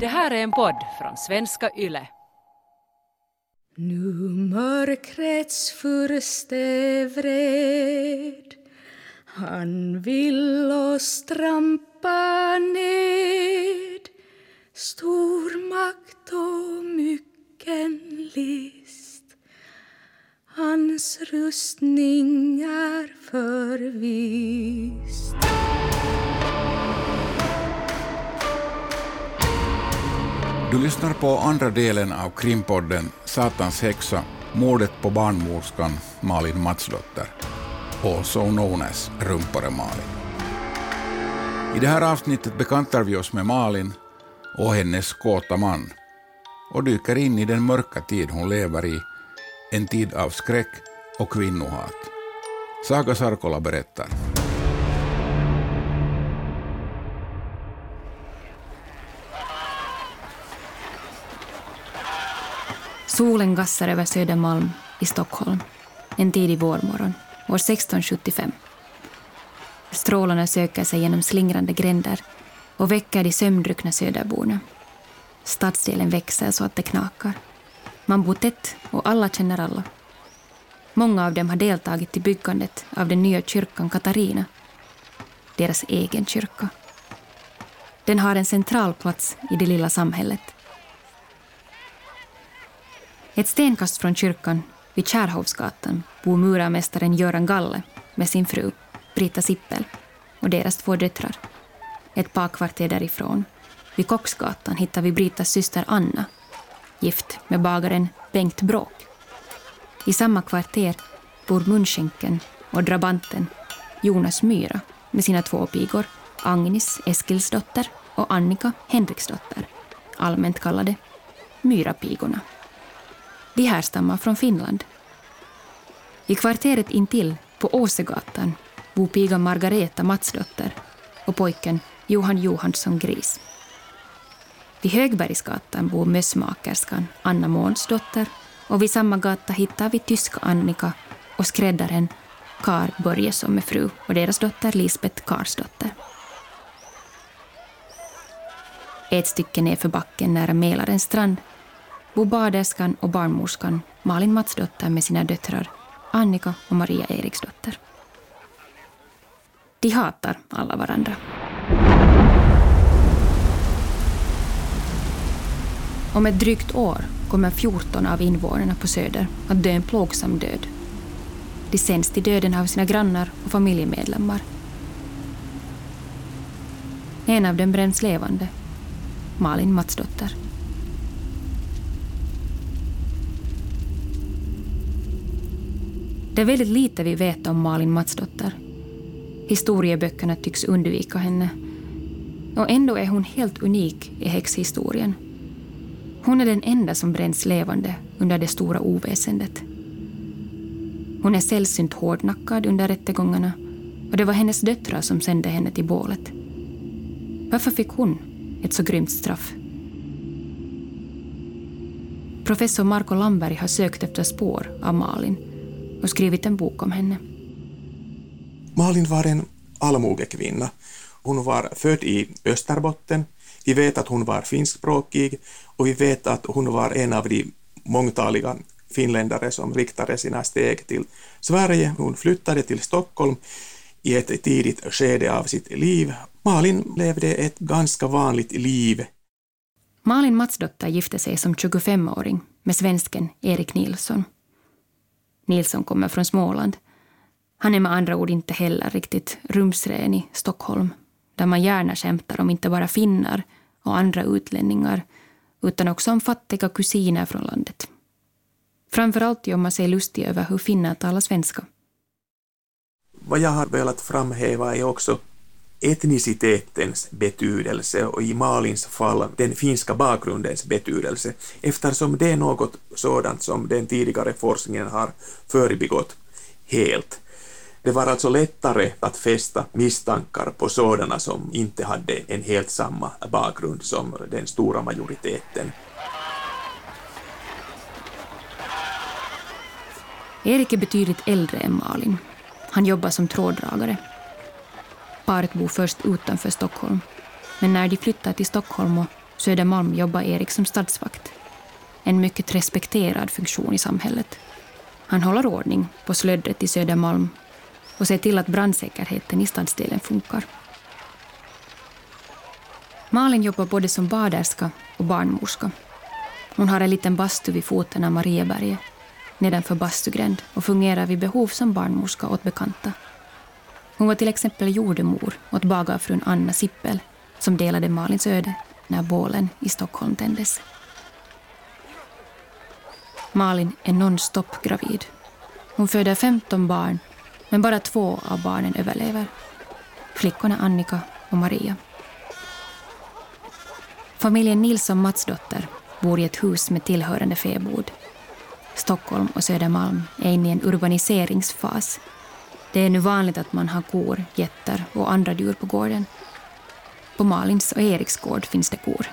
Det här är en podd från svenska YLE. Nu mörkrets furste vred. Han vill oss trampa ned. Stor makt och mycken list. Hans rustning är förvist. Du lyssnar på andra delen av krimpodden Satans häxa, mordet på barnmorskan Malin Matsdotter, also known as Rumpare-Malin. I det här avsnittet bekantar vi oss med Malin och hennes kåta man och dyker in i den mörka tid hon lever i, en tid av skräck och kvinnohat. Saga Sarkola berättar. Solen gassar över Södermalm i Stockholm en tidig vårmorgon år 1675. Strålarna söker sig genom slingrande gränder och väcker de sömndruckna söderborna. Stadsdelen växer så att det knakar. Man bor tätt och alla känner alla. Många av dem har deltagit i byggandet av den nya kyrkan Katarina, deras egen kyrka. Den har en central plats i det lilla samhället. Ett stenkast från kyrkan, vid Kärhovsgatan, bor murarmästaren Göran Galle med sin fru, Brita Sippel, och deras två döttrar. Ett par kvarter därifrån, vid Kocksgatan, hittar vi Britas syster Anna, gift med bagaren Bengt Bråk. I samma kvarter bor munskänken och drabanten Jonas Myra med sina två pigor, Agnes Eskilsdotter och Annika Henriksdotter, allmänt kallade Myrapigorna. De härstammar från Finland. I kvarteret intill, på Åsegatan, bor pigan Margareta Matsdotter och pojken Johan Johansson Gris. Vid Högbergsgatan bor mössmakerskan Anna Månsdotter och vid samma gata hittar vi tyska Annika och skräddaren Kar Börjesson med fru och deras dotter Lisbeth Karsdotter. Ett stycke nerför backen nära Mälarens strand bor baderskan och barnmorskan Malin Matsdotter med sina döttrar Annika och Maria Eriksdotter. De hatar alla varandra. Om ett drygt år kommer 14 av invånarna på Söder att dö en plågsam död. De sänds till döden av sina grannar och familjemedlemmar. En av dem bränns levande, Malin Matsdotter. Det är väldigt lite vi vet om Malin Matsdotter. Historieböckerna tycks undvika henne. Och ändå är hon helt unik i häxhistorien. Hon är den enda som bränns levande under det stora oväsendet. Hon är sällsynt hårdnackad under rättegångarna och det var hennes döttrar som sände henne till bålet. Varför fick hon ett så grymt straff? Professor Marco Lamberg har sökt efter spår av Malin och skrivit en bok om henne. Malin var en allmogekvinna. Hon var född i Österbotten. Vi vet att hon var finskspråkig och vi vet att hon var en av de mångtaliga finländare som riktade sina steg till Sverige. Hon flyttade till Stockholm i ett tidigt skede av sitt liv. Malin levde ett ganska vanligt liv. Malin Matsdotter gifte sig som 25-åring med svensken Erik Nilsson. Nilsson kommer från Småland. Han är med andra ord inte heller riktigt rumsren i Stockholm, där man gärna skämtar om inte bara finnar och andra utlänningar, utan också om fattiga kusiner från landet. Framförallt gör man sig lustig över hur finnar talar svenska. Vad jag har velat framhäva är också etnicitetens betydelse och i Malins fall den finska bakgrundens betydelse eftersom det är något sådant som den tidigare forskningen har förbigått helt. Det var alltså lättare att fästa misstankar på sådana som inte hade en helt samma bakgrund som den stora majoriteten. Erik är betydligt äldre än Malin. Han jobbar som tråddragare Paret bor först utanför Stockholm. Men när de flyttar till Stockholm och Södermalm jobbar Erik som stadsvakt. En mycket respekterad funktion i samhället. Han håller ordning på slöddret i Södermalm och ser till att brandsäkerheten i stadsdelen funkar. Malin jobbar både som baderska och barnmorska. Hon har en liten bastu vid foten av Marieberget nedanför bastugränd och fungerar vid behov som barnmorska åt bekanta. Hon var till exempel jordemor åt bagarfrun Anna Sippel som delade Malins öde när bålen i Stockholm tändes. Malin är nonstop gravid. Hon föder 15 barn, men bara två av barnen överlever. Flickorna Annika och Maria. Familjen Nilsson Matsdotter bor i ett hus med tillhörande fäbod. Stockholm och Södermalm är inne i en urbaniseringsfas. Det är nu vanligt att man har kor, getter och andra djur på gården. På Malins och Eriks gård finns det kor.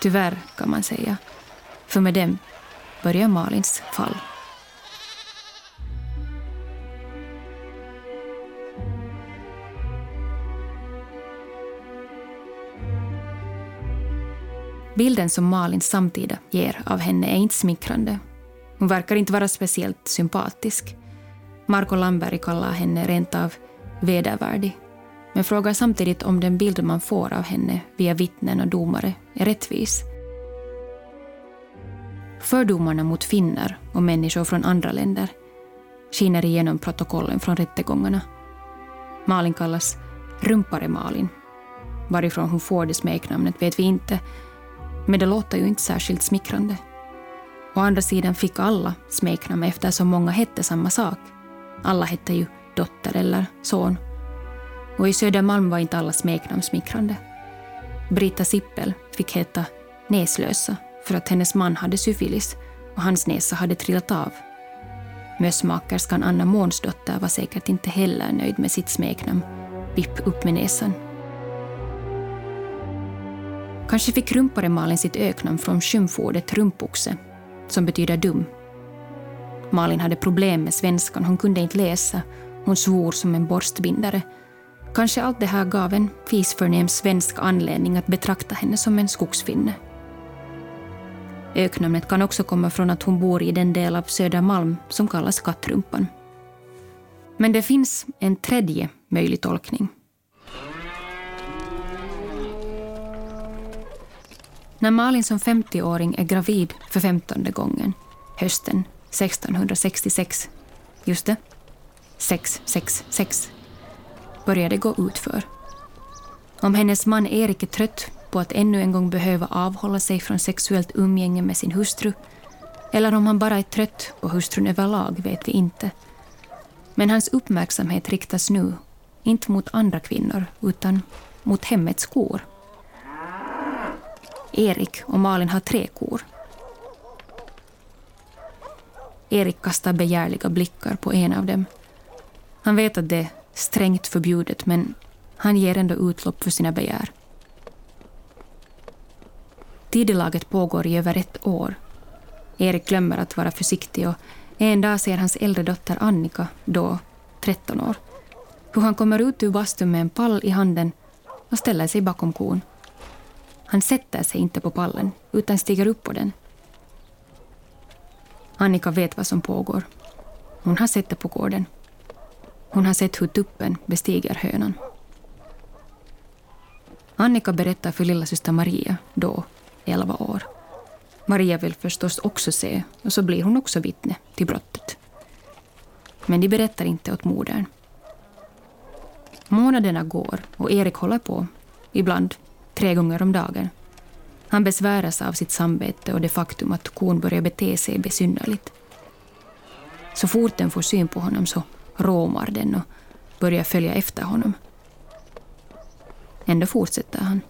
Tyvärr, kan man säga. För med dem börjar Malins fall. Bilden som Malins samtida ger av henne är inte smickrande. Hon verkar inte vara speciellt sympatisk. Marco Lamberg kallar henne rent av vedervärdig men frågar samtidigt om den bild man får av henne via vittnen och domare är rättvis. Fördomarna mot finnar och människor från andra länder skiner igenom protokollen från rättegångarna. Malin kallas Rumpare Malin. Varifrån hon får det smeknamnet vet vi inte, men det låter ju inte särskilt smickrande. Å andra sidan fick alla smeknamn eftersom många hette samma sak. Alla hette ju dotter eller son. Och i Södermalm var inte alla smeknamn smickrande. Brita Sippel fick heta Näslösa för att hennes man hade syfilis och hans näsa hade trillat av. Mössmakerskan Anna Månsdotter var säkert inte heller nöjd med sitt smeknamn Vipp upp med näsan. Kanske fick rumpare Malin sitt öknamn från skymfordet rumpoxe, som betyder dum. Malin hade problem med svenskan, hon kunde inte läsa, hon svor som en borstbindare. Kanske allt det här gav en fisförnäm svensk anledning att betrakta henne som en skogsfinne. Öknamnet kan också komma från att hon bor i den del av Södermalm som kallas Kattrumpan. Men det finns en tredje möjlig tolkning. När Malin som 50-åring är gravid för femtonde gången, hösten 1666, just det, 666, börjar det gå utför. Om hennes man Erik är trött på att ännu en gång behöva avhålla sig från sexuellt umgänge med sin hustru, eller om han bara är trött på hustrun överlag vet vi inte. Men hans uppmärksamhet riktas nu, inte mot andra kvinnor, utan mot hemmets kor. Erik och Malin har tre kor. Erik kastar begärliga blickar på en av dem. Han vet att det är strängt förbjudet men han ger ändå utlopp för sina begär. Tidelaget pågår i över ett år. Erik glömmer att vara försiktig och en dag ser hans äldre dotter Annika, då 13 år, hur han kommer ut ur bastun med en pall i handen och ställer sig bakom kon. Han sätter sig inte på pallen, utan stiger upp på den. Annika vet vad som pågår. Hon har sett det på gården. Hon har sett hur tuppen bestiger hönan. Annika berättar för lilla syster Maria, då 11 år. Maria vill förstås också se och så blir hon också vittne till brottet. Men de berättar inte åt modern. Månaderna går och Erik håller på, ibland tre gånger om dagen. Han besväras av sitt samvete och det faktum att kon börjar bete sig besynnerligt. Så fort den får syn på honom så råmar den och börjar följa efter honom. Ändå fortsätter han.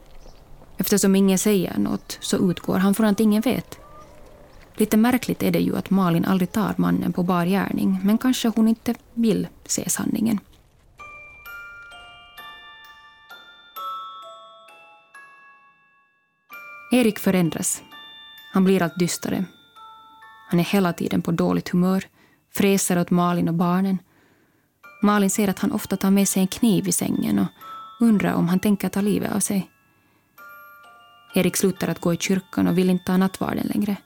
Eftersom ingen säger något så utgår han från att ingen vet. Lite märkligt är det ju att Malin aldrig tar mannen på bar gärning men kanske hon inte vill se sanningen. Erik förändras. Han blir allt dystrare. Han är hela tiden på dåligt humör, fräser åt Malin och barnen. Malin ser att han ofta tar med sig en kniv i sängen och undrar om han tänker ta livet av sig. Erik slutar att gå i kyrkan och vill inte ta nattvarden längre.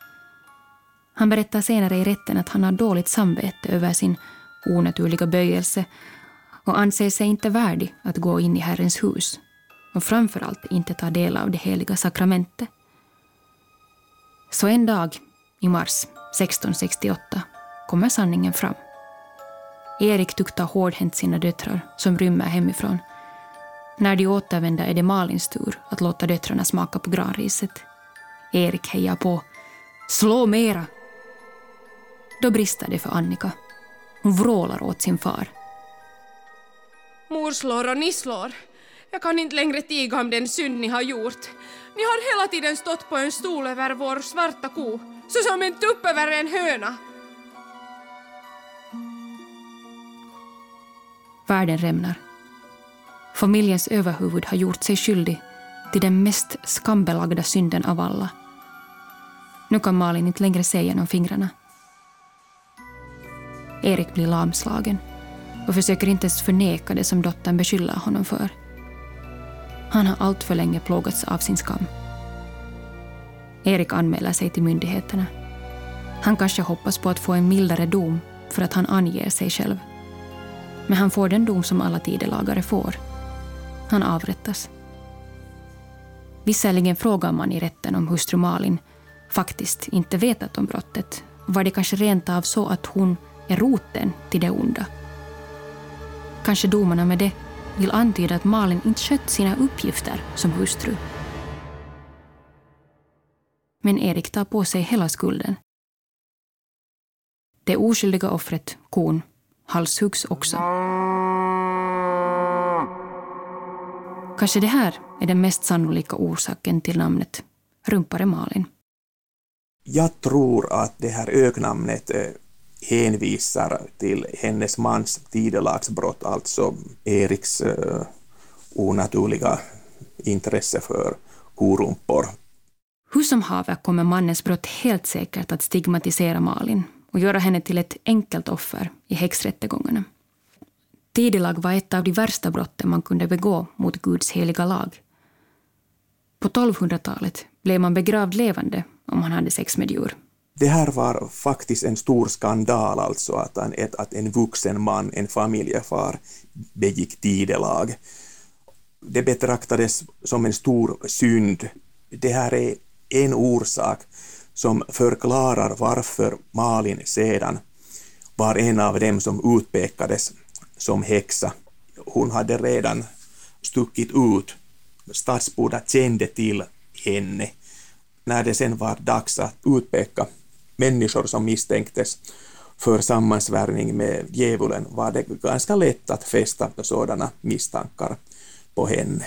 Han berättar senare i rätten att han har dåligt samvete över sin onaturliga böjelse och anser sig inte värdig att gå in i Herrens hus och framför allt inte ta del av det heliga sakramentet. Så en dag i mars 1668 kommer sanningen fram. Erik tuktar hårdhänt sina döttrar som rymmer hemifrån. När de återvänder är det Malins tur att låta döttrarna smaka på granriset. Erik hejar på. Slå mera! Då brister det för Annika. Hon vrålar åt sin far. Mor slår och ni slår. Jag kan inte längre tiga om den synd ni har gjort. Ni har hela tiden stått på en stol över vår svarta ko, så som en tupp över en höna. Världen rämnar. Familjens överhuvud har gjort sig skyldig till den mest skambelagda synden av alla. Nu kan Malin inte längre se genom fingrarna. Erik blir lamslagen och försöker inte ens förneka det som dottern beskyller honom för. Han har alltför länge plågats av sin skam. Erik anmäler sig till myndigheterna. Han kanske hoppas på att få en mildare dom för att han anger sig själv. Men han får den dom som alla tidelagare får. Han avrättas. Visserligen frågar man i rätten om hustru Malin faktiskt inte vetat om brottet. Var det kanske rent av så att hon är roten till det onda? Kanske domarna med det vill antyda att Malin inte skött sina uppgifter som hustru. Men Erik tar på sig hela skulden. Det oskyldiga offret, kon, halshuggs också. Kanske det här är den mest sannolika orsaken till namnet Rumpare Malin. Jag tror att det här öknamnet eh, hänvisar till hennes mans tidelagsbrott, alltså Eriks uh, onaturliga intresse för korumpor. Hur som haver kommer mannens brott helt säkert att stigmatisera Malin och göra henne till ett enkelt offer i häxrättegångarna. Tidelag var ett av de värsta brotten man kunde begå mot Guds heliga lag. På 1200-talet blev man begravd levande om man hade sex med djur det här var faktiskt en stor skandal, alltså att en, att en vuxen man, en familjefar, begick tidelag. Det betraktades som en stor synd. Det här är en orsak som förklarar varför Malin sedan var en av dem som utpekades som häxa. Hon hade redan stuckit ut. Stadsborna kände till henne. När det sen var dags att utpeka människor som misstänktes för sammansvärjning med djävulen var det ganska lätt att fästa sådana misstankar på henne.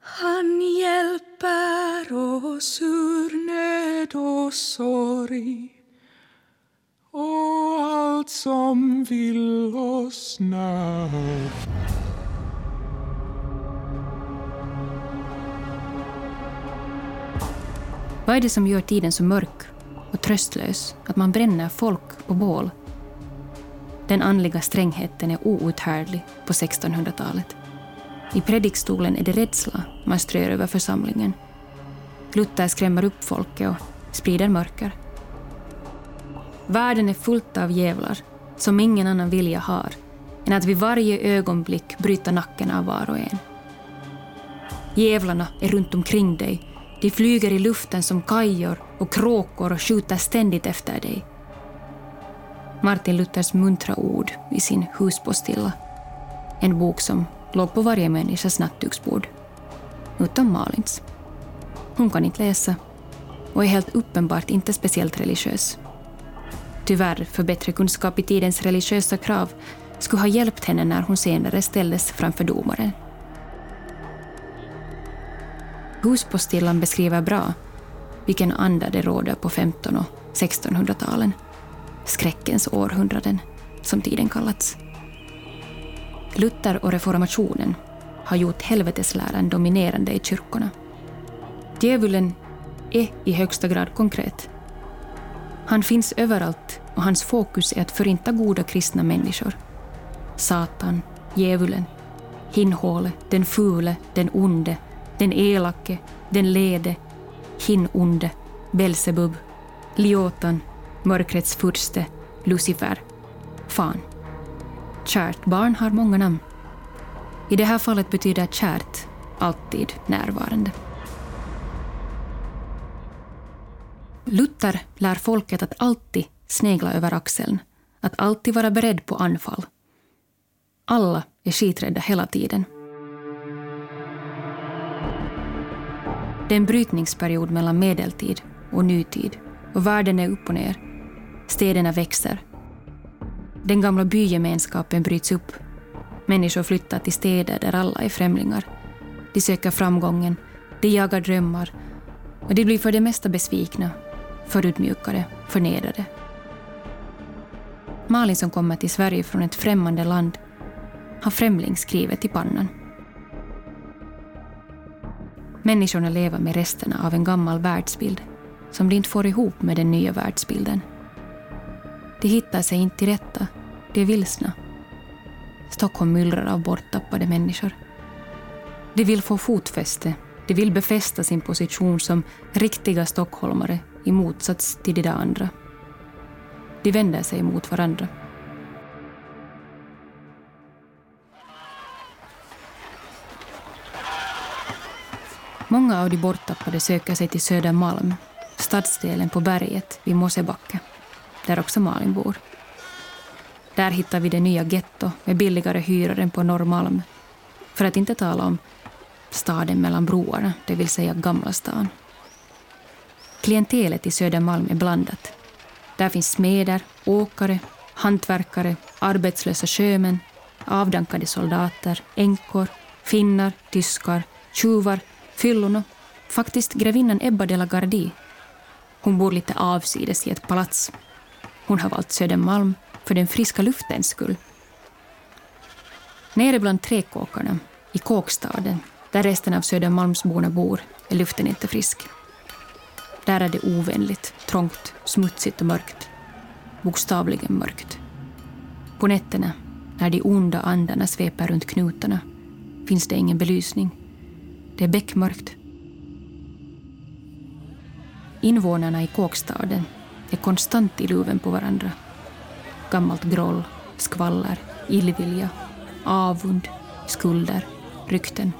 Han hjälper oss ur nöd och sorg och allt som vill oss när Vad är det som gör tiden så mörk och tröstlös att man bränner folk på bål? Den andliga strängheten är outhärdlig på 1600-talet. I predikstolen är det rädsla man strör över församlingen. Luther skrämmer upp folket och sprider mörker. Världen är fullt av djävlar som ingen annan vilja har än att vid varje ögonblick bryta nacken av var och en. Djävlarna är runt omkring dig de flyger i luften som kajor och kråkor och skjuter ständigt efter dig. Martin Luthers muntra ord i sin Huspostilla. En bok som låg på varje människas nattduksbord. Utom Malins. Hon kan inte läsa och är helt uppenbart inte speciellt religiös. Tyvärr, för bättre kunskap i tidens religiösa krav skulle ha hjälpt henne när hon senare ställdes framför domaren. Huspostillan beskriver bra vilken anda det råder på 1500 och 1600-talen. Skräckens århundraden, som tiden kallats. Luther och reformationen har gjort helvetesläran dominerande i kyrkorna. Djävulen är i högsta grad konkret. Han finns överallt och hans fokus är att förinta goda kristna människor. Satan, djävulen, Hinhåle, den fule, den onde, den elake, den lede, hin onde, Belsebub, Liotan, mörkrets furste, Lucifer, Fan. Kärt barn har många namn. I det här fallet betyder kärt alltid närvarande. Luther lär folket att alltid snegla över axeln, att alltid vara beredd på anfall. Alla är skiträdda hela tiden. Det är en brytningsperiod mellan medeltid och nutid och världen är upp och ner. Städerna växer. Den gamla bygemenskapen bryts upp. Människor flyttar till städer där alla är främlingar. De söker framgången, de jagar drömmar och de blir för det mesta besvikna, förutmjukade, förnedrade. Malin som kommer till Sverige från ett främmande land har främlingsskrivet i pannan. Människorna lever med resterna av en gammal världsbild som de inte får ihop med den nya världsbilden. De hittar sig inte till rätta, de är vilsna. Stockholm myllrar av borttappade människor. De vill få fotfäste, de vill befästa sin position som riktiga stockholmare i motsats till de där andra. De vänder sig mot varandra. Många av de borttappade söker sig till Södermalm, stadsdelen på berget vid Mosebacke, där också Malin bor. Där hittar vi det nya getto med billigare hyror än på Norrmalm. För att inte tala om staden mellan broarna, det vill säga Gamla stan. Klientelet i Södermalm är blandat. Där finns smeder, åkare, hantverkare, arbetslösa sjömän, avdankade soldater, änkor, finnar, tyskar, tjuvar, fyllorna, faktiskt grevinnan Ebba de la Gardie. Hon bor lite avsides i ett palats. Hon har valt Södermalm för den friska luftens skull. Nere bland träkåkarna, i kåkstaden, där resten av Södermalmsborna bor, är luften inte frisk. Där är det ovänligt, trångt, smutsigt och mörkt. Bokstavligen mörkt. På nätterna, när de onda andarna sveper runt knutarna, finns det ingen belysning. Det är beckmörkt. Invånarna i kåkstaden är konstant i luven på varandra. Gammalt groll, skvaller, illvilja, avund, skulder, rykten.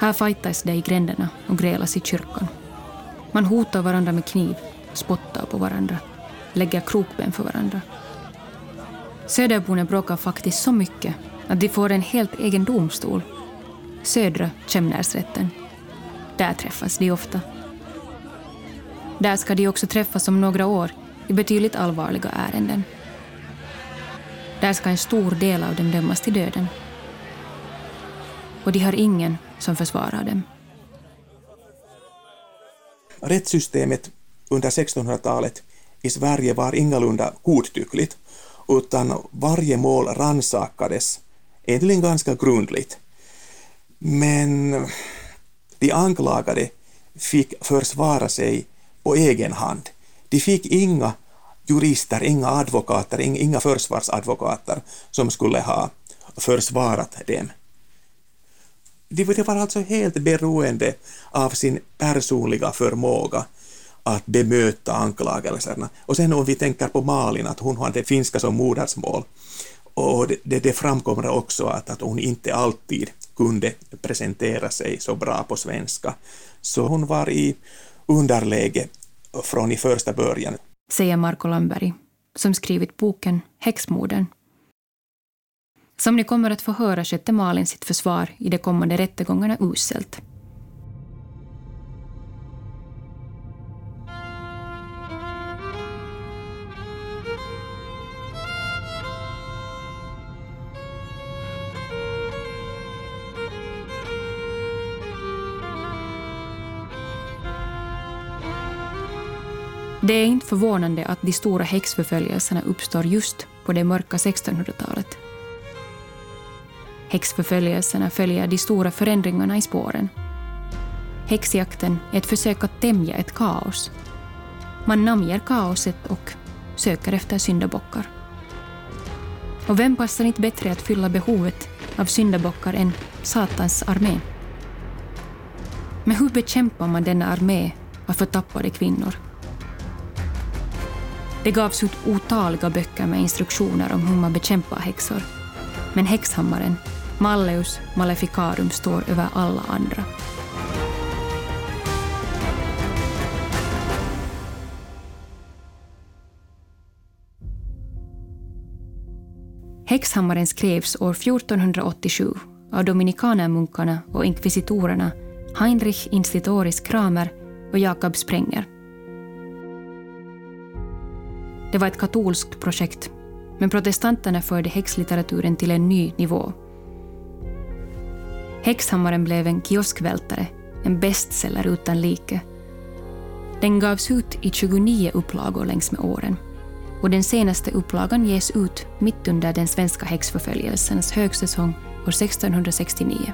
Här fightas det i gränderna och grälas i kyrkan. Man hotar varandra med kniv, spottar på varandra, lägger krokben för varandra. Söderborna bråkar faktiskt så mycket att de får en helt egen domstol. Södra Kämnärsrätten. Där träffas de ofta. Där ska de också träffas om några år i betydligt allvarliga ärenden. Där ska en stor del av dem dömas till döden. Och de har ingen som försvarar dem. Rättssystemet under 1600-talet i Sverige var ingalunda godtyckligt, utan varje mål rannsakades egentligen ganska grundligt. Men de anklagade fick försvara sig på egen hand. De fick inga jurister, inga advokater, inga försvarsadvokater som skulle ha försvarat dem. De var alltså helt beroende av sin personliga förmåga att bemöta anklagelserna. Och sen om vi tänker på Malin, att hon hade finska som modersmål, och det, det, det framkommer också att, att hon inte alltid kunde presentera sig så bra på svenska. Så hon var i underläge från i första början. Säger Marko Lamberg, som skrivit boken Häxmorden. Som ni kommer att få höra skötte Malin sitt försvar i de kommande rättegångarna uselt. Det är inte förvånande att de stora häxförföljelserna uppstår just på det mörka 1600-talet. Häxförföljelserna följer de stora förändringarna i spåren. Häxjakten är ett försök att tämja ett kaos. Man namnger kaoset och söker efter syndabockar. Och vem passar inte bättre att fylla behovet av syndabockar än Satans armé. Men hur bekämpar man denna armé av förtappade kvinnor? Det gavs ut otaliga böcker med instruktioner om hur man bekämpar häxor. Men häxhammaren, Malleus Maleficarum, står över alla andra. Häxhammaren skrevs år 1487 av dominikanermunkarna och inkvisitorerna Heinrich Institoris Kramer och Jakob Sprenger. Det var ett katolskt projekt, men protestanterna förde häxlitteraturen till en ny nivå. Häxhammaren blev en kioskvältare, en bestseller utan like. Den gavs ut i 29 upplagor längs med åren och den senaste upplagan ges ut mitt under den svenska häxförföljelsens högsäsong år 1669.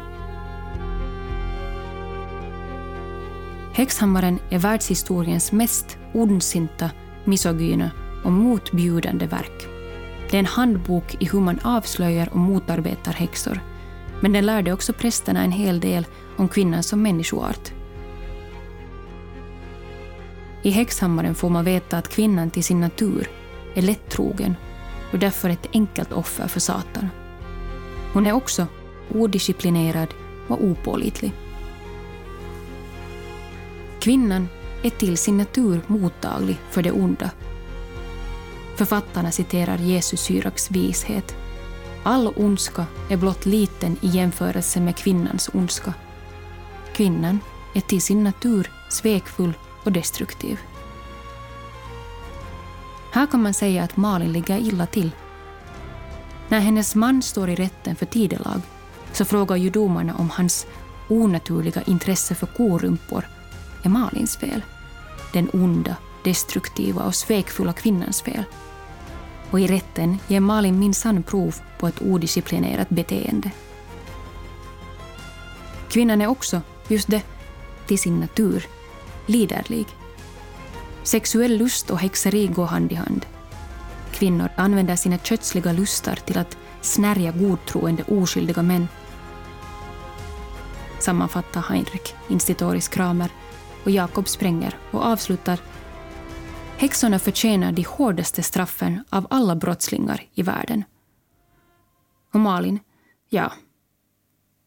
Häxhammaren är världshistoriens mest ondsinta, misogyna och motbjudande verk. Det är en handbok i hur man avslöjar och motarbetar häxor. Men den lärde också prästerna en hel del om kvinnan som människoart. I Häxhammaren får man veta att kvinnan till sin natur är lättrogen och därför ett enkelt offer för Satan. Hon är också odisciplinerad och opålitlig. Kvinnan är till sin natur mottaglig för det onda. Författarna citerar Jesus Syraks vishet. All ondska är blott liten i jämförelse med kvinnans ondska. Kvinnan är till sin natur svekfull och destruktiv. Här kan man säga att Malin ligger illa till. När hennes man står i rätten för tidelag så frågar ju domarna om hans onaturliga intresse för korumpor är Malins fel. Den onda, destruktiva och svekfulla kvinnans fel. Och i rätten ger Malin minsann prov på ett odisciplinerat beteende. Kvinnan är också, just det, till sin natur, liderlig. Sexuell lust och häxeri går hand i hand. Kvinnor använder sina kötsliga lustar till att snärja godtroende oskyldiga män. Sammanfattar Heinrich Institoris Kramer och Jakob Sprenger och avslutar Häxorna förtjänar de hårdaste straffen av alla brottslingar i världen. Och Malin, ja,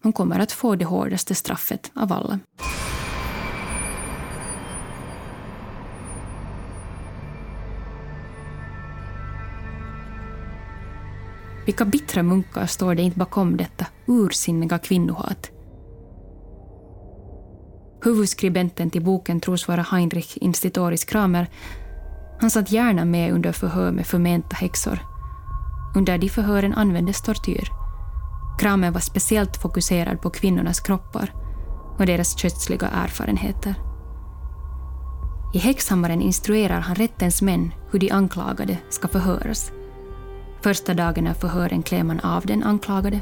hon kommer att få det hårdaste straffet av alla. Vilka bittra munkar står det inte bakom detta ursinniga kvinnohat? Huvudskribenten till boken tros vara Heinrich Institoris Kramer. Han satt gärna med under förhör med förmenta häxor. Under de förhören användes tortyr. Kramer var speciellt fokuserad på kvinnornas kroppar och deras kötsliga erfarenheter. I Häxhammaren instruerar han rättens män hur de anklagade ska förhöras. Första dagen av förhören klär man av den anklagade.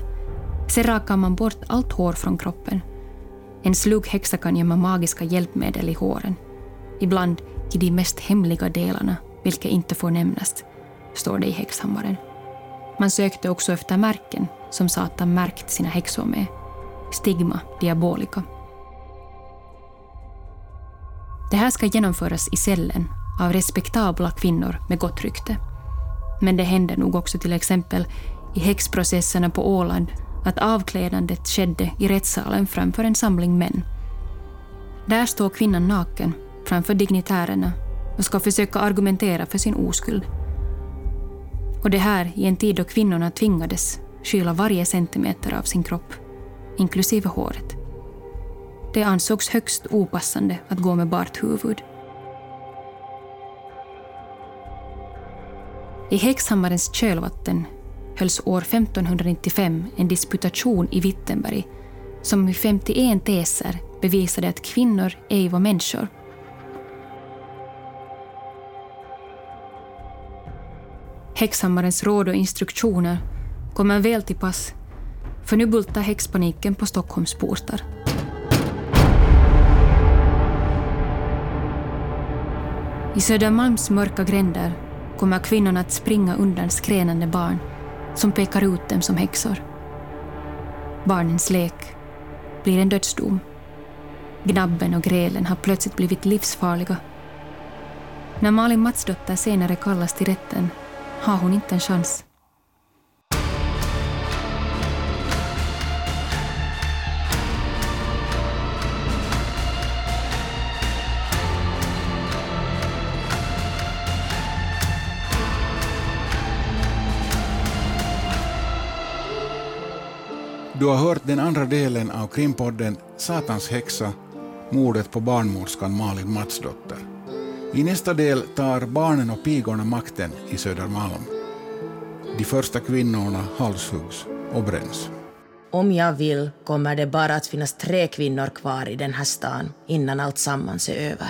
Sen rakar man bort allt hår från kroppen. En slug häxa kan gömma magiska hjälpmedel i håren. Ibland i de mest hemliga delarna, vilka inte får nämnas, står det i häxhammaren. Man sökte också efter märken som Satan märkt sina häxor med. Stigma diabolica. Det här ska genomföras i cellen av respektabla kvinnor med gott rykte. Men det hände nog också till exempel i häxprocesserna på Åland att avklädandet skedde i rättssalen framför en samling män. Där står kvinnan naken framför dignitärerna och ska försöka argumentera för sin oskuld. Och det här i en tid då kvinnorna tvingades skyla varje centimeter av sin kropp, inklusive håret. Det ansågs högst opassande att gå med bart huvud. I Häxhammarens kölvatten hölls år 1595 en disputation i Wittenberg som i 51 teser bevisade att kvinnor ej var människor. Häxhammarens råd och instruktioner kommer väl till pass för nu bultar häxpaniken på Stockholms portar. I Södermalms mörka gränder kommer kvinnorna att springa undan skränande barn som pekar ut dem som häxor. Barnens lek blir en dödsdom. Gnabben och grälen har plötsligt blivit livsfarliga. När Malin Matsdotter senare kallas till rätten har hon inte en chans. Du har hört den andra delen av krimpodden Satans häxa, mordet på barnmorskan Malin Matsdotter. I nästa del tar barnen och pigorna makten i Södermalm. De första kvinnorna halshuggs och bränns. Om jag vill kommer det bara att finnas tre kvinnor kvar i den här stan innan allt sammans är över.